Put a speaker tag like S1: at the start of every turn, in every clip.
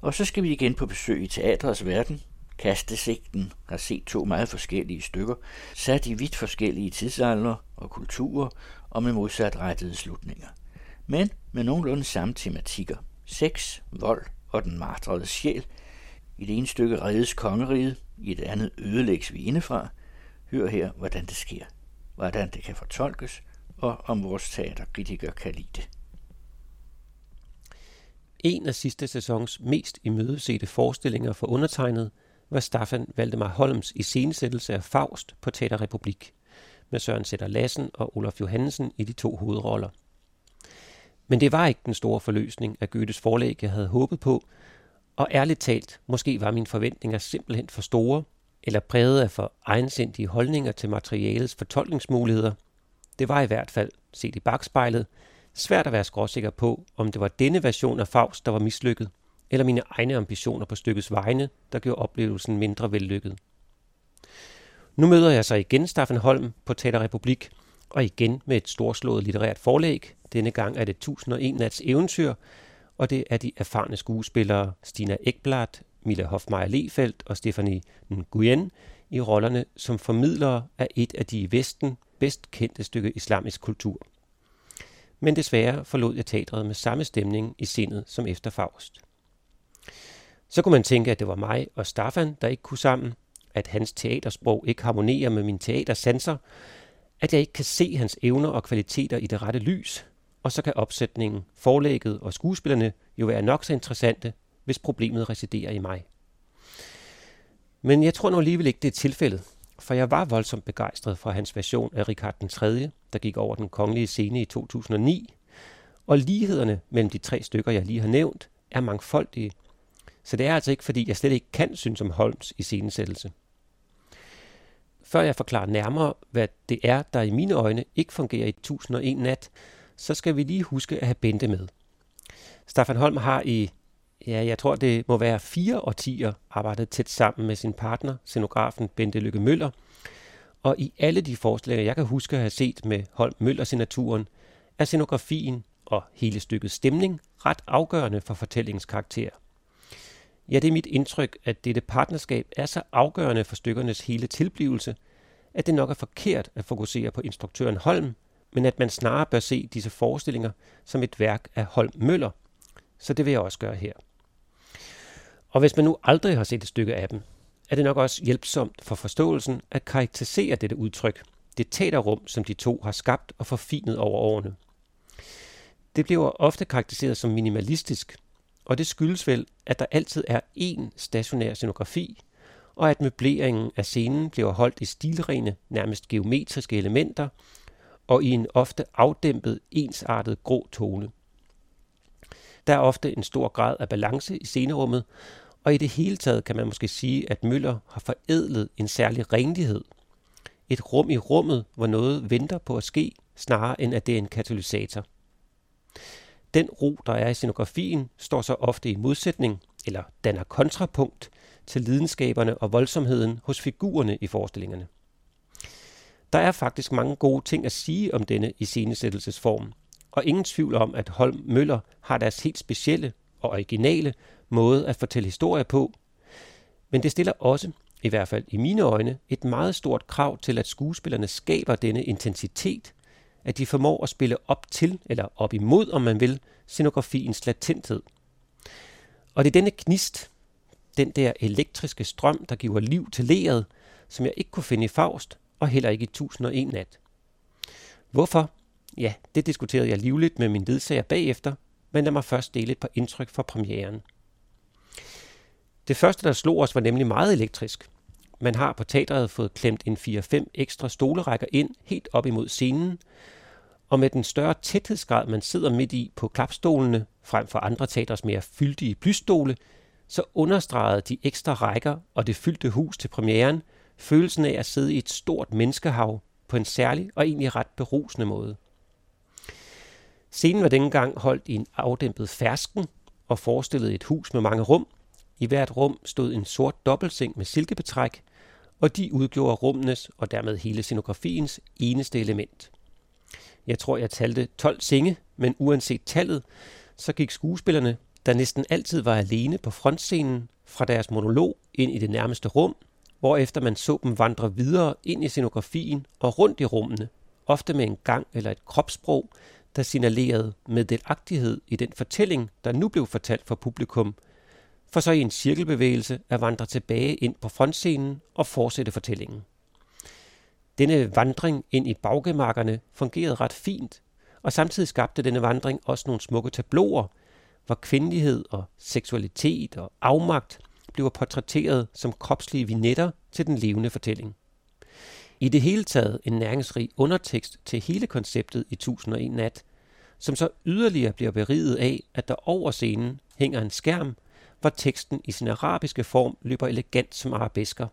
S1: Og så skal vi igen på besøg i teatrets verden. Kastesigten har set to meget forskellige stykker, sat i vidt forskellige tidsalder og kulturer og med modsatrettede slutninger. Men med nogenlunde samme tematikker. Sex, vold og den martrede sjæl. I det ene stykke reddes kongeriget, i det andet ødelægges vi indefra. Hør her, hvordan det sker, hvordan det kan fortolkes, og om vores teaterkritiker kan lide det.
S2: En af sidste sæsons mest imødesete forestillinger for undertegnet var Staffan Valdemar Holms iscenesættelse af Faust på Teater Republik, med Søren Sætter Lassen og Olaf Johansen i de to hovedroller. Men det var ikke den store forløsning af Goethes forlæg, jeg havde håbet på, og ærligt talt, måske var mine forventninger simpelthen for store, eller præget af for egensindige holdninger til materialets fortolkningsmuligheder. Det var i hvert fald, set i bagspejlet, svært at være skråsikker på, om det var denne version af Faust, der var mislykket, eller mine egne ambitioner på stykkets vegne, der gjorde oplevelsen mindre vellykket. Nu møder jeg så igen Staffen Holm på Teater Republik, og igen med et storslået litterært forlæg. Denne gang er det 1001 nats eventyr, og det er de erfarne skuespillere Stina Ekblad, Mille Hofmeier Lefeldt og Stephanie Nguyen i rollerne som formidlere af et af de i Vesten bedst kendte stykke islamisk kultur. Men desværre forlod jeg teatret med samme stemning i sindet som efter Faust. Så kunne man tænke, at det var mig og Staffan, der ikke kunne sammen, at hans teatersprog ikke harmonerer med min teatersanser, at jeg ikke kan se hans evner og kvaliteter i det rette lys, og så kan opsætningen, forlægget og skuespillerne jo være nok så interessante, hvis problemet residerer i mig. Men jeg tror nu alligevel ikke, det er tilfældet, for jeg var voldsomt begejstret for hans version af Richard den 3., der gik over den kongelige scene i 2009, og lighederne mellem de tre stykker, jeg lige har nævnt, er mangfoldige. Så det er altså ikke, fordi jeg slet ikke kan synes om Holms i scenesættelse. Før jeg forklarer nærmere, hvad det er, der i mine øjne ikke fungerer i 1001 nat, så skal vi lige huske at have Bente med. Staffan Holm har i, ja, jeg tror det må være fire årtier arbejdet tæt sammen med sin partner, scenografen Bente Lykke Møller. Og i alle de forslag, jeg kan huske at have set med Holm Møller-signaturen, er scenografien og hele stykkets stemning ret afgørende for fortællingens karakter. Ja, det er mit indtryk, at dette partnerskab er så afgørende for stykkernes hele tilblivelse, at det nok er forkert at fokusere på instruktøren Holm, men at man snarere bør se disse forestillinger som et værk af Holm Møller. Så det vil jeg også gøre her. Og hvis man nu aldrig har set et stykke af dem, er det nok også hjælpsomt for forståelsen at karakterisere dette udtryk, det teaterrum, som de to har skabt og forfinet over årene. Det bliver ofte karakteriseret som minimalistisk, og det skyldes vel, at der altid er én stationær scenografi, og at møbleringen af scenen bliver holdt i stilrene, nærmest geometriske elementer, og i en ofte afdæmpet, ensartet grå tone. Der er ofte en stor grad af balance i scenerummet, og i det hele taget kan man måske sige, at Møller har forædlet en særlig renlighed. Et rum i rummet, hvor noget venter på at ske, snarere end at det er en katalysator. Den ro, der er i scenografien, står så ofte i modsætning, eller danner kontrapunkt, til lidenskaberne og voldsomheden hos figurerne i forestillingerne. Der er faktisk mange gode ting at sige om denne iscenesættelsesform, og ingen tvivl om, at Holm Møller har deres helt specielle og originale måde at fortælle historier på. Men det stiller også, i hvert fald i mine øjne, et meget stort krav til, at skuespillerne skaber denne intensitet, at de formår at spille op til, eller op imod, om man vil, scenografiens latenthed. Og det er denne gnist, den der elektriske strøm, der giver liv til leret, som jeg ikke kunne finde i Faust, og heller ikke i 1001 nat. Hvorfor? Ja, det diskuterede jeg livligt med min ledsager bagefter, men lad mig først dele et par indtryk fra premieren. Det første, der slog os, var nemlig meget elektrisk. Man har på teatret fået klemt en 4-5 ekstra stolerækker ind helt op imod scenen, og med den større tæthedsgrad, man sidder midt i på klapstolene, frem for andre teaters mere fyldige plystole, så understregede de ekstra rækker og det fyldte hus til premieren følelsen af at sidde i et stort menneskehav på en særlig og egentlig ret berusende måde. Scenen var dengang holdt i en afdæmpet fersken og forestillede et hus med mange rum. I hvert rum stod en sort dobbeltseng med silkebetræk, og de udgjorde rummenes og dermed hele scenografiens eneste element. Jeg tror, jeg talte 12 senge, men uanset tallet, så gik skuespillerne, der næsten altid var alene på frontscenen fra deres monolog ind i det nærmeste rum, hvorefter man så dem vandre videre ind i scenografien og rundt i rummene, ofte med en gang eller et kropssprog, der signalerede med delagtighed i den fortælling, der nu blev fortalt for publikum, for så i en cirkelbevægelse at vandre tilbage ind på frontscenen og fortsætte fortællingen. Denne vandring ind i baggemarkerne fungerede ret fint, og samtidig skabte denne vandring også nogle smukke tabloer, hvor kvindelighed og seksualitet og afmagt bliver portrætteret som kropslige vignetter til den levende fortælling. I det hele taget en næringsrig undertekst til hele konceptet i 1001 nat, som så yderligere bliver beriget af, at der over scenen hænger en skærm, hvor teksten i sin arabiske form løber elegant som arabesker.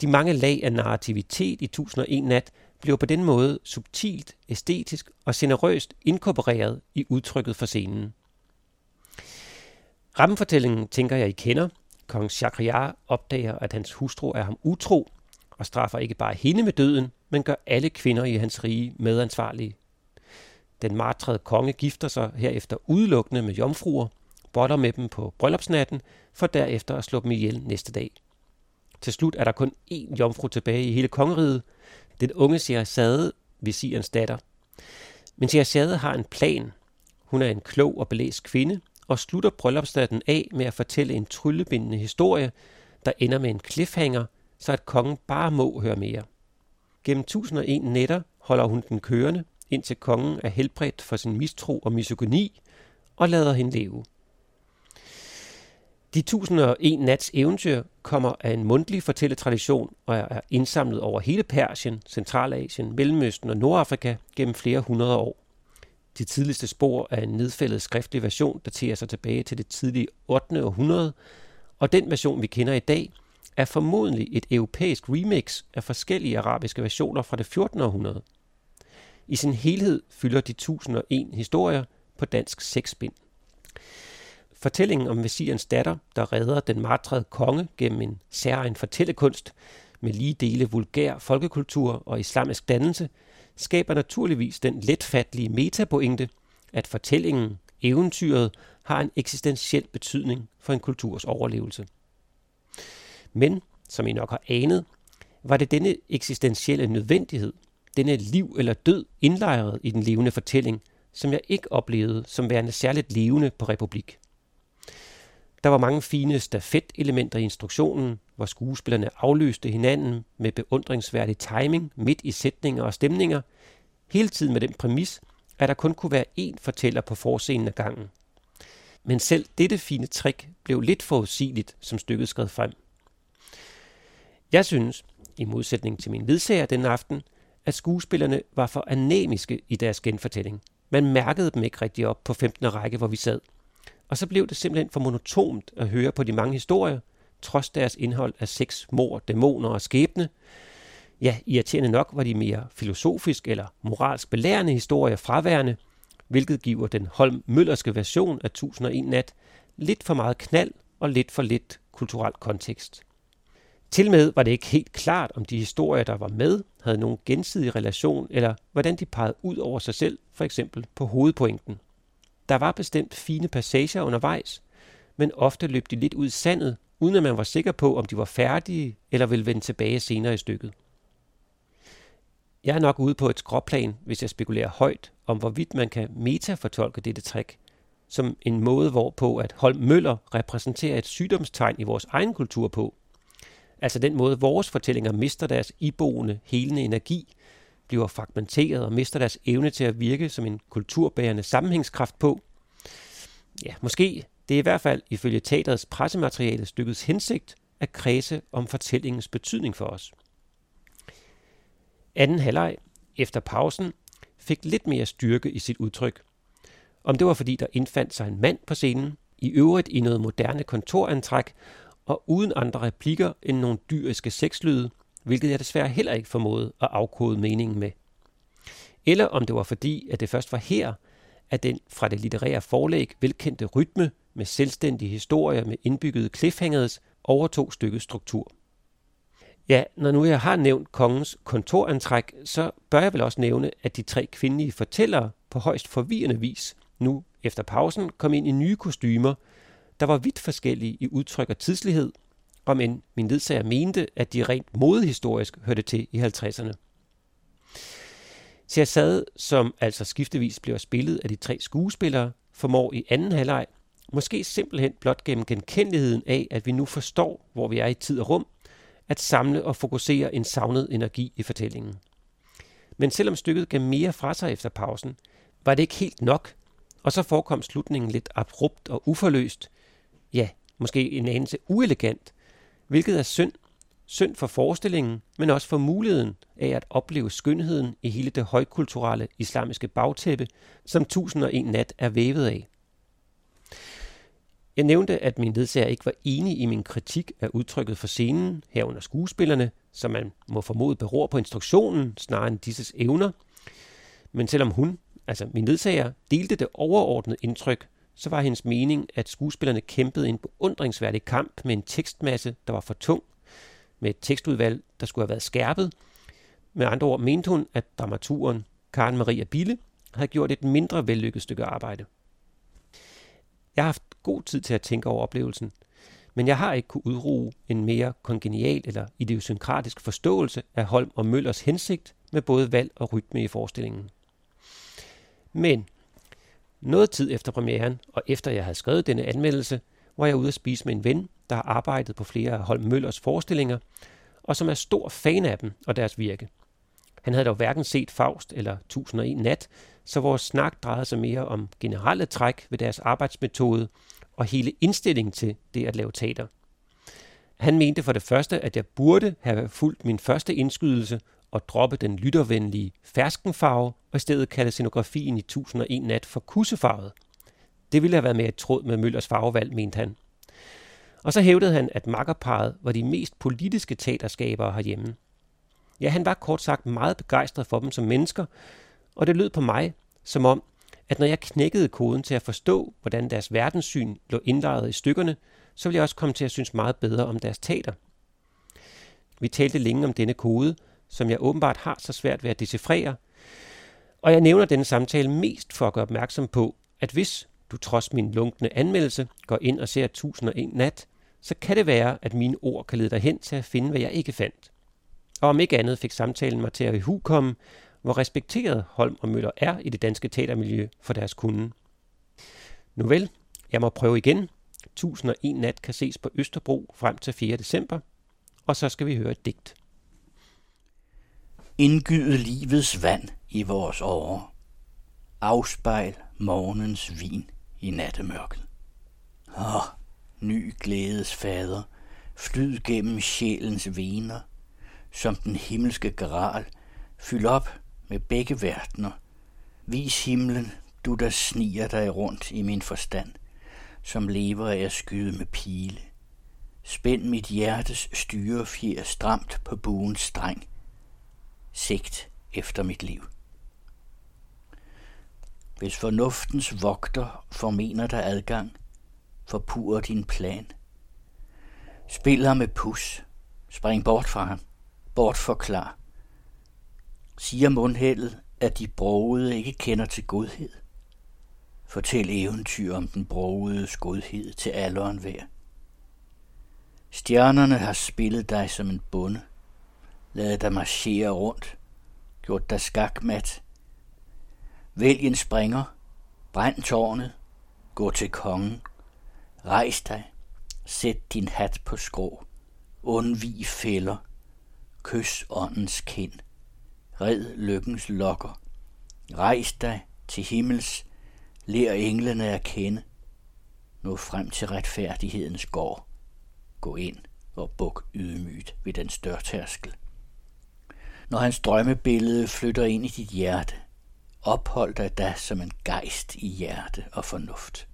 S2: De mange lag af narrativitet i 1001 nat bliver på den måde subtilt, æstetisk og generøst inkorporeret i udtrykket for scenen. Rammefortællingen tænker jeg, I kender. Kong Shakriar opdager, at hans hustru er ham utro, og straffer ikke bare hende med døden, men gør alle kvinder i hans rige medansvarlige. Den martrede konge gifter sig herefter udelukkende med jomfruer, botter med dem på bryllupsnatten, for derefter at slå dem ihjel næste dag. Til slut er der kun én jomfru tilbage i hele kongeriget, den unge Sherazade, visirens datter. Men Sherazade har en plan. Hun er en klog og belæst kvinde, og slutter bryllupsnatten af med at fortælle en tryllebindende historie, der ender med en cliffhanger, så at kongen bare må høre mere. Gennem 1001 nætter holder hun den kørende, indtil kongen er helbredt for sin mistro og misogyni, og lader hende leve. De 1001 nats eventyr kommer af en mundtlig fortælletradition og er indsamlet over hele Persien, Centralasien, Mellemøsten og Nordafrika gennem flere hundrede år. De tidligste spor af en nedfældet skriftlig version daterer sig tilbage til det tidlige 8. århundrede, og den version, vi kender i dag, er formodentlig et europæisk remix af forskellige arabiske versioner fra det 14. århundrede. I sin helhed fylder de 1001 historier på dansk seks bind. Fortællingen om Messias datter, der redder den martrede konge gennem en særlig fortællekunst med lige dele vulgær folkekultur og islamisk dannelse, skaber naturligvis den letfattelige metapointe, at fortællingen, eventyret, har en eksistentiel betydning for en kulturs overlevelse. Men, som I nok har anet, var det denne eksistentielle nødvendighed, denne liv eller død indlejret i den levende fortælling, som jeg ikke oplevede som værende særligt levende på Republik. Der var mange fine stafet-elementer i instruktionen, hvor skuespillerne afløste hinanden med beundringsværdig timing midt i sætninger og stemninger, hele tiden med den præmis, at der kun kunne være én fortæller på forscenen af gangen. Men selv dette fine trick blev lidt forudsigeligt, som stykket skred frem. Jeg synes, i modsætning til min ledsager den aften, at skuespillerne var for anemiske i deres genfortælling. Man mærkede dem ikke rigtig op på 15. række, hvor vi sad. Og så blev det simpelthen for monotont at høre på de mange historier, trods deres indhold af sex, mor, dæmoner og skæbne. Ja, irriterende nok var de mere filosofisk eller moralsk belærende historier fraværende, hvilket giver den Holm-Møllerske version af 1001 nat lidt for meget knald og lidt for lidt kulturel kontekst. Til med var det ikke helt klart, om de historier, der var med, havde nogen gensidig relation, eller hvordan de pegede ud over sig selv, for eksempel på hovedpointen. Der var bestemt fine passager undervejs, men ofte løb de lidt ud i sandet, uden at man var sikker på, om de var færdige eller ville vende tilbage senere i stykket. Jeg er nok ude på et skråplan, hvis jeg spekulerer højt om, hvorvidt man kan metafortolke dette trick, som en måde hvorpå, at Holm Møller repræsenterer et sygdomstegn i vores egen kultur på. Altså den måde, vores fortællinger mister deres iboende, helende energi, bliver fragmenteret og mister deres evne til at virke som en kulturbærende sammenhængskraft på. Ja, måske. Det er i hvert fald ifølge teaterets pressemateriale stykkets hensigt at kredse om fortællingens betydning for os. Anden halvleg, efter pausen, fik lidt mere styrke i sit udtryk. Om det var fordi, der indfandt sig en mand på scenen, i øvrigt i noget moderne kontorantræk, og uden andre replikker end nogle dyriske sexlyde, hvilket jeg desværre heller ikke formåede at afkode meningen med. Eller om det var fordi, at det først var her, at den fra det litterære forlæg velkendte rytme med selvstændige historier med indbyggede cliffhangers overtog stykkets struktur. Ja, når nu jeg har nævnt kongens kontorantræk, så bør jeg vel også nævne, at de tre kvindelige fortællere på højst forvirrende vis nu efter pausen kom ind i nye kostymer, der var vidt forskellige i udtryk og tidslighed, om end min ledsager mente, at de rent modehistorisk hørte til i 50'erne. Sherzade, som altså skiftevis bliver spillet af de tre skuespillere, formår i anden halvleg, måske simpelthen blot gennem genkendeligheden af, at vi nu forstår, hvor vi er i tid og rum, at samle og fokusere en savnet energi i fortællingen. Men selvom stykket gav mere fra sig efter pausen, var det ikke helt nok, og så forekom slutningen lidt abrupt og uforløst, ja, måske en anelse uelegant, hvilket er synd. Synd for forestillingen, men også for muligheden af at opleve skønheden i hele det højkulturelle islamiske bagtæppe, som 1001 nat er vævet af. Jeg nævnte, at min ledsager ikke var enig i min kritik af udtrykket for scenen, herunder skuespillerne, som man må formode beror på instruktionen snarere end disses evner. Men selvom hun, altså min ledsager, delte det overordnede indtryk, så var hendes mening, at skuespillerne kæmpede en beundringsværdig kamp med en tekstmasse, der var for tung, med et tekstudvalg, der skulle have været skærpet. Med andre ord mente hun, at dramaturen Karen Maria Bille havde gjort et mindre vellykket stykke arbejde. Jeg har haft god tid til at tænke over oplevelsen, men jeg har ikke kunne udruge en mere kongenial eller idiosynkratisk forståelse af Holm og Møllers hensigt med både valg og rytme i forestillingen. Men noget tid efter premieren, og efter jeg havde skrevet denne anmeldelse, var jeg ude at spise med en ven, der har arbejdet på flere af Holm Møllers forestillinger, og som er stor fan af dem og deres virke. Han havde dog hverken set Faust eller 1001 Nat, så vores snak drejede sig mere om generelle træk ved deres arbejdsmetode og hele indstillingen til det at lave teater. Han mente for det første, at jeg burde have fulgt min første indskydelse og droppe den lyttervenlige ferskenfarve og i stedet kalde scenografien i 1001 nat for kussefarvet. Det ville have været mere et tråd med Møllers farvevalg, mente han. Og så hævdede han, at makkerparet var de mest politiske teaterskabere herhjemme. Ja, han var kort sagt meget begejstret for dem som mennesker, og det lød på mig, som om, at når jeg knækkede koden til at forstå, hvordan deres verdenssyn lå indlejret i stykkerne, så ville jeg også komme til at synes meget bedre om deres teater. Vi talte længe om denne kode, som jeg åbenbart har så svært ved at decifrere, og jeg nævner denne samtale mest for at gøre opmærksom på, at hvis du trods min lunkne anmeldelse går ind og ser 1001 nat, så kan det være, at mine ord kan lede dig hen til at finde, hvad jeg ikke fandt. Og om ikke andet fik samtalen mig til at ihukomme, hvor respekteret Holm og Møller er i det danske teatermiljø for deres kunde. Nu vel, jeg må prøve igen. 1001 nat kan ses på Østerbro frem til 4. december, og så skal vi høre et digt.
S1: Indgyde livets vand i vores åre. Afspejl morgens vin i nattemørket. Åh, ny glædes fader, flyd gennem sjælens vener, som den himmelske gral, fyld op med begge verdener. Vis himlen, du der sniger dig rundt i min forstand, som lever af at skyde med pile. Spænd mit hjertes styrefjer stramt på buens streng. Sigt efter mit liv. Hvis fornuftens vogter formener dig adgang, forpurer din plan. Spil ham med pus. Spring bort fra ham. Bort forklar. Siger mundhældet, at de brogede ikke kender til godhed? Fortæl eventyr om den brogedes godhed til alderen hver. Stjernerne har spillet dig som en bonde, lavet dig marchere rundt, gjort dig skakmat. Vælg en springer, brænd tårnet, gå til kongen, rejs dig, sæt din hat på skrå, undvig fælder, kys åndens kind red lykkens lokker. Rejs dig til himmels, lær englene at kende. Nå frem til retfærdighedens gård. Gå ind og buk ydmygt ved den størtærskel. Når hans drømmebillede flytter ind i dit hjerte, ophold dig da som en gejst i hjerte og fornuft.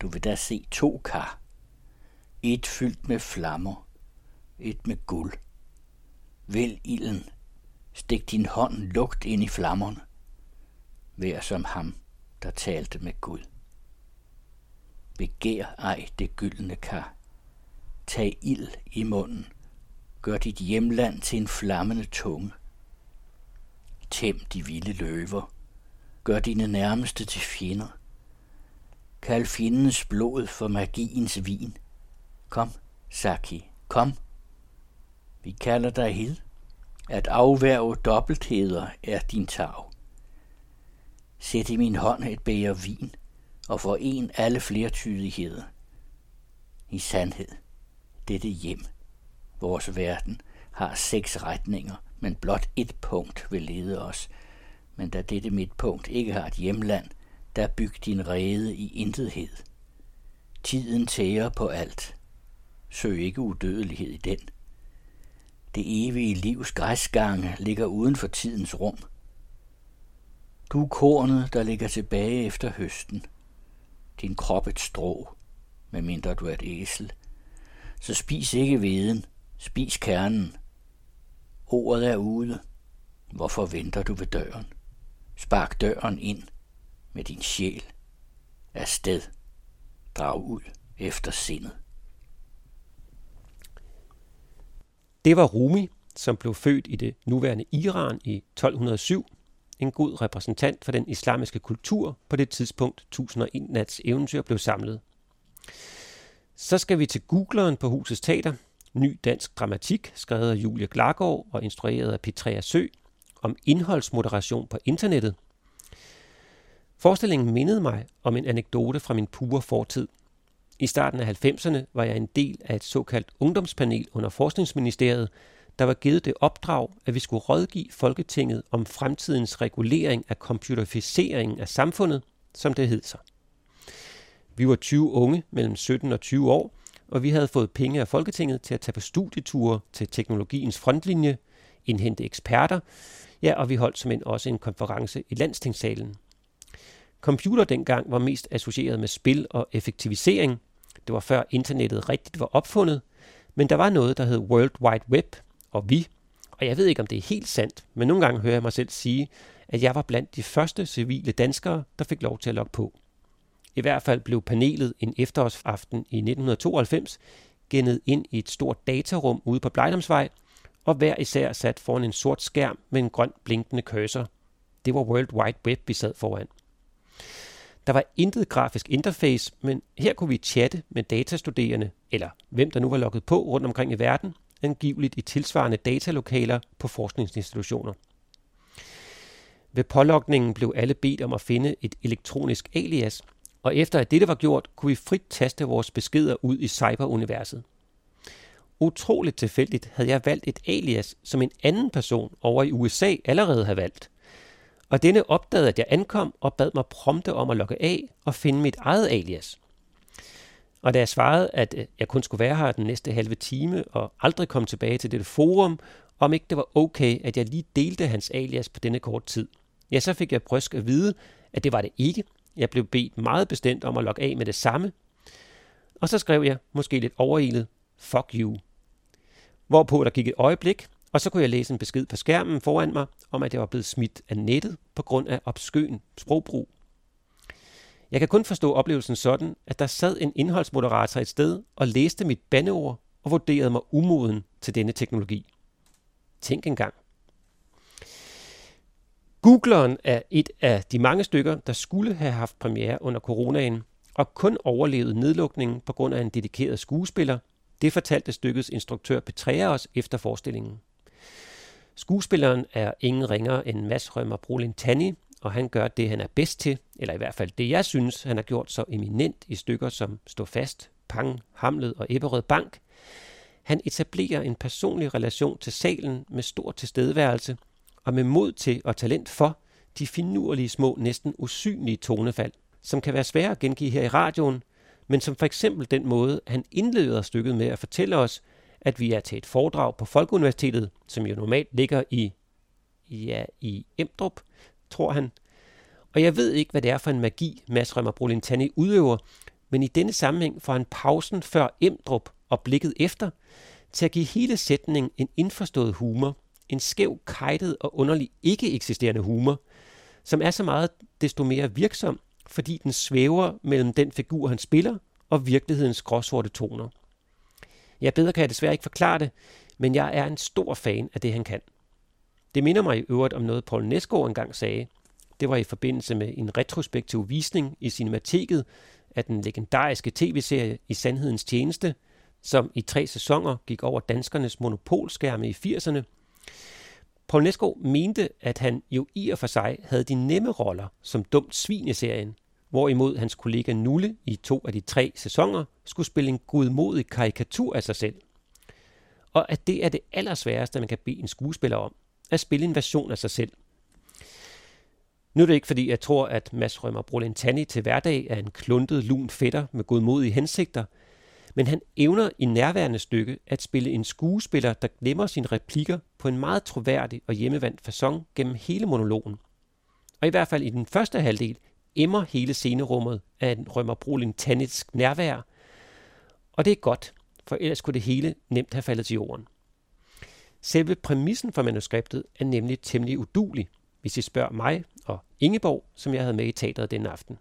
S1: Du vil da se to kar. Et fyldt med flammer, et med guld. Vælg ilden Stik din hånd lugt ind i flammerne. Vær som ham, der talte med Gud. Begær ej det gyldne kar. Tag ild i munden. Gør dit hjemland til en flammende tunge. Tæm de vilde løver. Gør dine nærmeste til fjender. Kald fjendens blod for magiens vin. Kom, Saki, kom. Vi kalder dig hed. At afværge dobbeltheder er din tag. Sæt i min hånd et bæger vin, og foren alle flertydigheder. I sandhed, dette hjem, vores verden, har seks retninger, men blot et punkt vil lede os. Men da dette midtpunkt ikke har et hjemland, der byg din rede i intethed. Tiden tærer på alt. Søg ikke udødelighed i den. Det evige livs græsgange ligger uden for tidens rum. Du er kornet, der ligger tilbage efter høsten. Din krop et strå, medmindre du er et æsel. Så spis ikke veden, spis kernen. Ordet er ude. Hvorfor venter du ved døren? Spark døren ind med din sjæl. Afsted. Drag ud efter sindet.
S2: Det var Rumi, som blev født i det nuværende Iran i 1207. En god repræsentant for den islamiske kultur på det tidspunkt 1001 nats eventyr blev samlet. Så skal vi til Googleren på Husets Teater. Ny dansk dramatik, skrevet af Julie Glagård og instrueret af Petrea Sø, om indholdsmoderation på internettet. Forestillingen mindede mig om en anekdote fra min pure fortid – i starten af 90'erne var jeg en del af et såkaldt ungdomspanel under Forskningsministeriet, der var givet det opdrag, at vi skulle rådgive Folketinget om fremtidens regulering af computerificeringen af samfundet, som det hed sig. Vi var 20 unge mellem 17 og 20 år, og vi havde fået penge af Folketinget til at tage på studieture til teknologiens frontlinje, indhente eksperter, ja, og vi holdt som en også en konference i landstingssalen. Computer dengang var mest associeret med spil og effektivisering, det var før internettet rigtigt var opfundet, men der var noget, der hed World Wide Web, og vi, og jeg ved ikke, om det er helt sandt, men nogle gange hører jeg mig selv sige, at jeg var blandt de første civile danskere, der fik lov til at logge på. I hvert fald blev panelet en efterårsaften i 1992 gennet ind i et stort datarum ude på Blejdomsvej, og hver især sat foran en sort skærm med en grøn blinkende cursor. Det var World Wide Web, vi sad foran. Der var intet grafisk interface, men her kunne vi chatte med datastuderende, eller hvem der nu var logget på rundt omkring i verden, angiveligt i tilsvarende datalokaler på forskningsinstitutioner. Ved pålogningen blev alle bedt om at finde et elektronisk alias, og efter at dette var gjort, kunne vi frit taste vores beskeder ud i cyberuniverset. Utroligt tilfældigt havde jeg valgt et alias, som en anden person over i USA allerede havde valgt. Og denne opdagede, at jeg ankom og bad mig prompte om at logge af og finde mit eget alias. Og da jeg svarede, at øh, jeg kun skulle være her den næste halve time og aldrig komme tilbage til dette forum, om ikke det var okay, at jeg lige delte hans alias på denne kort tid, ja, så fik jeg brysk at vide, at det var det ikke. Jeg blev bedt meget bestemt om at logge af med det samme. Og så skrev jeg, måske lidt overilet, fuck you. Hvorpå der gik et øjeblik, og så kunne jeg læse en besked på skærmen foran mig, om at jeg var blevet smidt af nettet på grund af obskøn sprogbrug. Jeg kan kun forstå oplevelsen sådan, at der sad en indholdsmoderator et sted og læste mit bandeord og vurderede mig umoden til denne teknologi. Tænk engang. Googleren er et af de mange stykker, der skulle have haft premiere under coronaen, og kun overlevede nedlukningen på grund af en dedikeret skuespiller. Det fortalte stykkets instruktør Petrea os efter forestillingen. Skuespilleren er ingen ringere end Mads Rømer Brolin Tanni, og han gør det, han er bedst til, eller i hvert fald det, jeg synes, han har gjort så eminent i stykker som Stå fast, Pang, Hamlet og Ebberød Bank. Han etablerer en personlig relation til salen med stor tilstedeværelse og med mod til og talent for de finurlige små, næsten usynlige tonefald, som kan være svære at gengive her i radioen, men som for eksempel den måde, han indleder stykket med at fortælle os, at vi er til et foredrag på Folkeuniversitetet, som jo normalt ligger i, ja, i Emdrup, tror han. Og jeg ved ikke, hvad det er for en magi, Mads Rømmer Brolintani udøver, men i denne sammenhæng får han pausen før Emdrup og blikket efter, til at give hele sætningen en indforstået humor, en skæv, kajtet og underlig ikke eksisterende humor, som er så meget desto mere virksom, fordi den svæver mellem den figur, han spiller, og virkelighedens gråsorte toner. Ja, bedre kan jeg desværre ikke forklare det, men jeg er en stor fan af det, han kan. Det minder mig i øvrigt om noget, Paul Nesgaard engang sagde. Det var i forbindelse med en retrospektiv visning i Cinemateket af den legendariske tv-serie I Sandhedens Tjeneste, som i tre sæsoner gik over danskernes monopolskærme i 80'erne. Paul Nesgaard mente, at han jo i og for sig havde de nemme roller som dumt svin i serien, hvorimod hans kollega Nulle i to af de tre sæsoner skulle spille en godmodig karikatur af sig selv. Og at det er det allersværeste, man kan bede en skuespiller om, at spille en version af sig selv. Nu er det ikke, fordi jeg tror, at Mads Rømer Brolentani til hverdag er en kluntet, lun fætter med godmodige hensigter, men han evner i nærværende stykke at spille en skuespiller, der glemmer sine replikker på en meget troværdig og hjemmevandt façon gennem hele monologen. Og i hvert fald i den første halvdel emmer hele scenerummet af en Rømmer tannisk nærvær, og det er godt, for ellers kunne det hele nemt have faldet til jorden. Selve præmissen for manuskriptet er nemlig temmelig udulig, hvis I spørger mig og Ingeborg, som jeg havde med i teateret den aften.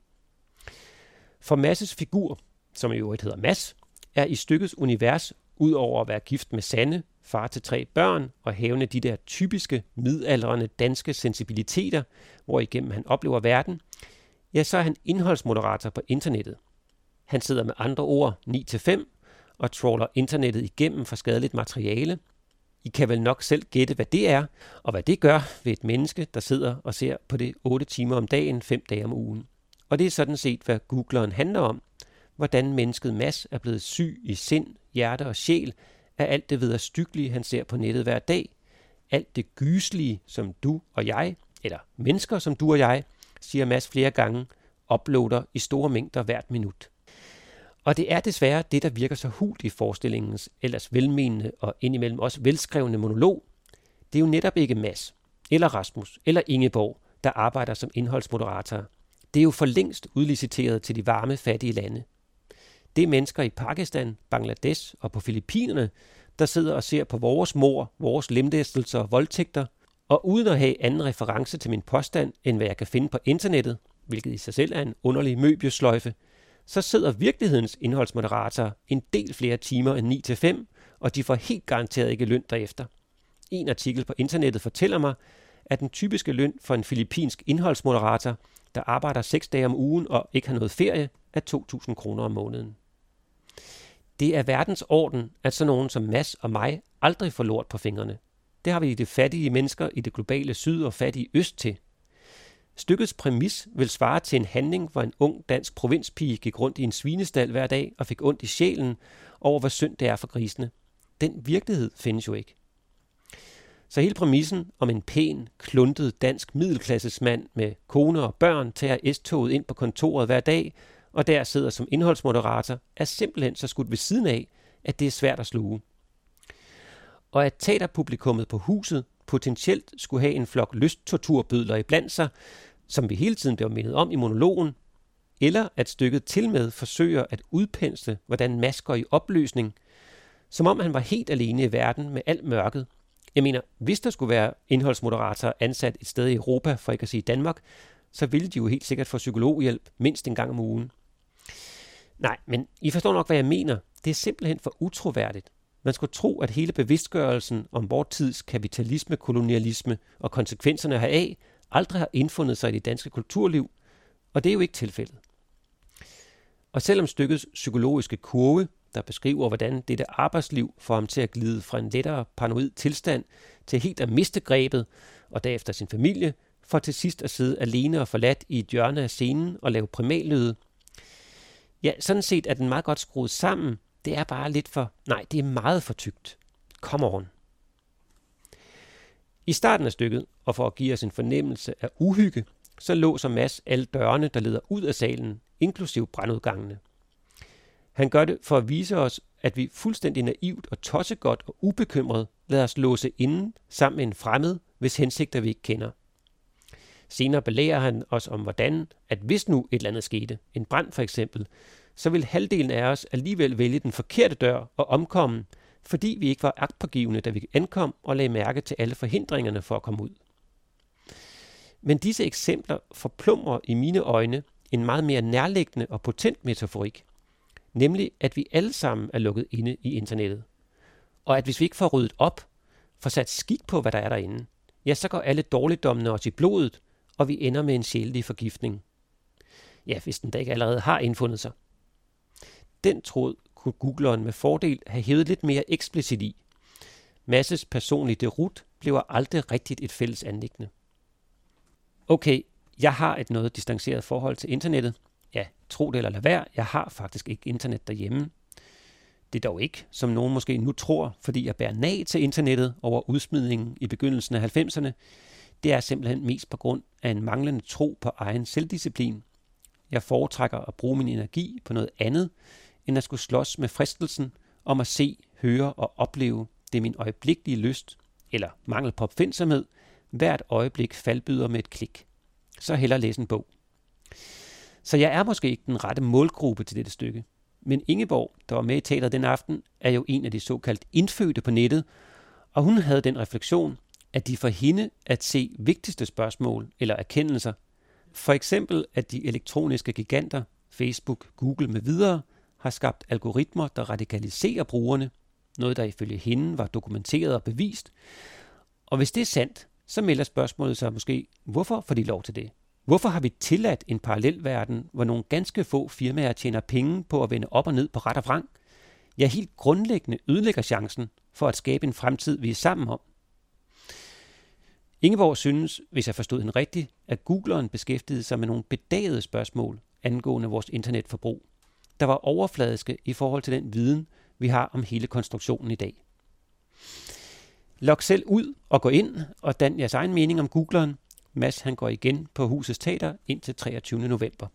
S2: For Masses figur, som i øvrigt hedder Mass, er i stykkets univers, udover at være gift med Sande, far til tre børn og hævne de der typiske midaldrende danske sensibiliteter, hvor igennem han oplever verden, ja, så er han indholdsmoderator på internettet. Han sidder med andre ord 9-5 og trawler internettet igennem for skadeligt materiale. I kan vel nok selv gætte, hvad det er, og hvad det gør ved et menneske, der sidder og ser på det 8 timer om dagen, 5 dage om ugen. Og det er sådan set, hvad googleren handler om. Hvordan mennesket Mass er blevet syg i sind, hjerte og sjæl af alt det vederstyggelige, han ser på nettet hver dag. Alt det gyslige, som du og jeg, eller mennesker som du og jeg, siger Mads flere gange, uploader i store mængder hvert minut. Og det er desværre det, der virker så hult i forestillingens ellers velmenende og indimellem også velskrevne monolog. Det er jo netop ikke Mads, eller Rasmus, eller Ingeborg, der arbejder som indholdsmoderator. Det er jo for længst udliciteret til de varme, fattige lande. Det er mennesker i Pakistan, Bangladesh og på Filippinerne, der sidder og ser på vores mor, vores lemlæstelser og voldtægter, og uden at have anden reference til min påstand, end hvad jeg kan finde på internettet, hvilket i sig selv er en underlig møbiesløjfe, så sidder virkelighedens indholdsmoderator en del flere timer end 9-5, og de får helt garanteret ikke løn derefter. En artikel på internettet fortæller mig, at den typiske løn for en filippinsk indholdsmoderator, der arbejder 6 dage om ugen og ikke har noget ferie, er 2.000 kroner om måneden. Det er verdens orden, at sådan nogen som Mass og mig aldrig får lort på fingrene. Det har vi de fattige mennesker i det globale syd og fattige øst til – Stykkets præmis vil svare til en handling, hvor en ung dansk provinspige gik rundt i en svinestal hver dag og fik ondt i sjælen over, hvor synd det er for grisene. Den virkelighed findes jo ikke. Så hele præmissen om en pæn, kluntet dansk middelklassesmand med kone og børn tager S-toget ind på kontoret hver dag, og der sidder som indholdsmoderator, er simpelthen så skudt ved siden af, at det er svært at sluge. Og at teaterpublikummet på huset potentielt skulle have en flok lysttorturbødler i blandt sig, som vi hele tiden bliver mindet om i monologen, eller at stykket til med forsøger at udpensle, hvordan masker i opløsning, som om han var helt alene i verden med alt mørket. Jeg mener, hvis der skulle være indholdsmoderator ansat et sted i Europa, for ikke at sige Danmark, så ville de jo helt sikkert få psykologhjælp mindst en gang om ugen. Nej, men I forstår nok, hvad jeg mener. Det er simpelthen for utroværdigt. Man skulle tro, at hele bevidstgørelsen om vores tids kapitalisme, kolonialisme og konsekvenserne heraf aldrig har indfundet sig i det danske kulturliv, og det er jo ikke tilfældet. Og selvom stykkets psykologiske kurve, der beskriver, hvordan dette arbejdsliv får ham til at glide fra en lettere paranoid tilstand til helt at miste grebet, og derefter sin familie, for til sidst at sidde alene og forladt i et hjørne af scenen og lave primallyde. Ja, sådan set er den meget godt skruet sammen, det er bare lidt for... Nej, det er meget for tykt. Come on. I starten af stykket, og for at give os en fornemmelse af uhygge, så låser Mads alle dørene, der leder ud af salen, inklusiv brandudgangene. Han gør det for at vise os, at vi fuldstændig naivt og tossegodt og ubekymret lader os låse inden sammen med en fremmed, hvis hensigter vi ikke kender. Senere belærer han os om hvordan, at hvis nu et eller andet skete, en brand for eksempel, så vil halvdelen af os alligevel vælge den forkerte dør og omkomme, fordi vi ikke var agtpågivende, da vi ankom og lagde mærke til alle forhindringerne for at komme ud. Men disse eksempler forplumrer i mine øjne en meget mere nærliggende og potent metaforik, nemlig at vi alle sammen er lukket inde i internettet. Og at hvis vi ikke får ryddet op, får sat skik på, hvad der er derinde, ja, så går alle dårligdommene os i blodet, og vi ender med en sjældig forgiftning. Ja, hvis den da ikke allerede har indfundet sig. Den tråd kunne Googleren med fordel have hævet lidt mere eksplicit i. Masses personlige derut bliver aldrig rigtigt et fælles anlæggende. Okay, jeg har et noget distanceret forhold til internettet. Ja, tro det eller lad være, jeg har faktisk ikke internet derhjemme. Det er dog ikke, som nogen måske nu tror, fordi jeg bærer nag til internettet over udsmidningen i begyndelsen af 90'erne. Det er simpelthen mest på grund af en manglende tro på egen selvdisciplin. Jeg foretrækker at bruge min energi på noget andet, end at skulle slås med fristelsen om at se, høre og opleve det min øjeblikkelige lyst, eller mangel på opfindsomhed, hvert øjeblik faldbyder med et klik. Så heller læse en bog. Så jeg er måske ikke den rette målgruppe til dette stykke. Men Ingeborg, der var med i teateret den aften, er jo en af de såkaldt indfødte på nettet, og hun havde den refleksion, at de for hende at se vigtigste spørgsmål eller erkendelser, for eksempel at de elektroniske giganter, Facebook, Google med videre, har skabt algoritmer, der radikaliserer brugerne, noget der ifølge hende var dokumenteret og bevist. Og hvis det er sandt, så melder spørgsmålet sig måske, hvorfor får de lov til det? Hvorfor har vi tilladt en parallelverden, hvor nogle ganske få firmaer tjener penge på at vende op og ned på ret og vrang? Ja, helt grundlæggende ødelægger chancen for at skabe en fremtid, vi er sammen om. Ingeborg synes, hvis jeg forstod hende rigtigt, at Googleren beskæftigede sig med nogle bedagede spørgsmål angående vores internetforbrug, der var overfladiske i forhold til den viden, vi har om hele konstruktionen i dag. Log selv ud og gå ind og dan jeres egen mening om Googleren, Mads han går igen på husets teater indtil 23. november.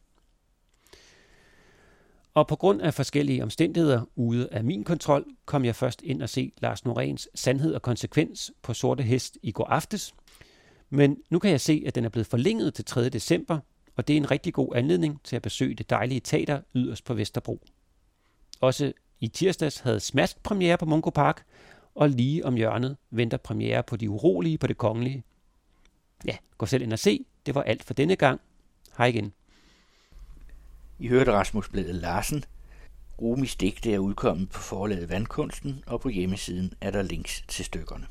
S2: Og på grund af forskellige omstændigheder ude af min kontrol, kom jeg først ind og se Lars Noréns Sandhed og Konsekvens på Sorte Hest i går aftes. Men nu kan jeg se, at den er blevet forlænget til 3. december, og det er en rigtig god anledning til at besøge det dejlige teater yderst på Vesterbro. Også i tirsdags havde Smask premiere på Mungo Park, og lige om hjørnet venter premiere på De Urolige på det Kongelige Ja, gå selv ind og se. Det var alt for denne gang. Hej igen.
S1: I hørte Rasmus Blæde Larsen. Rumis digte er udkommet på forlaget Vandkunsten, og på hjemmesiden er der links til stykkerne.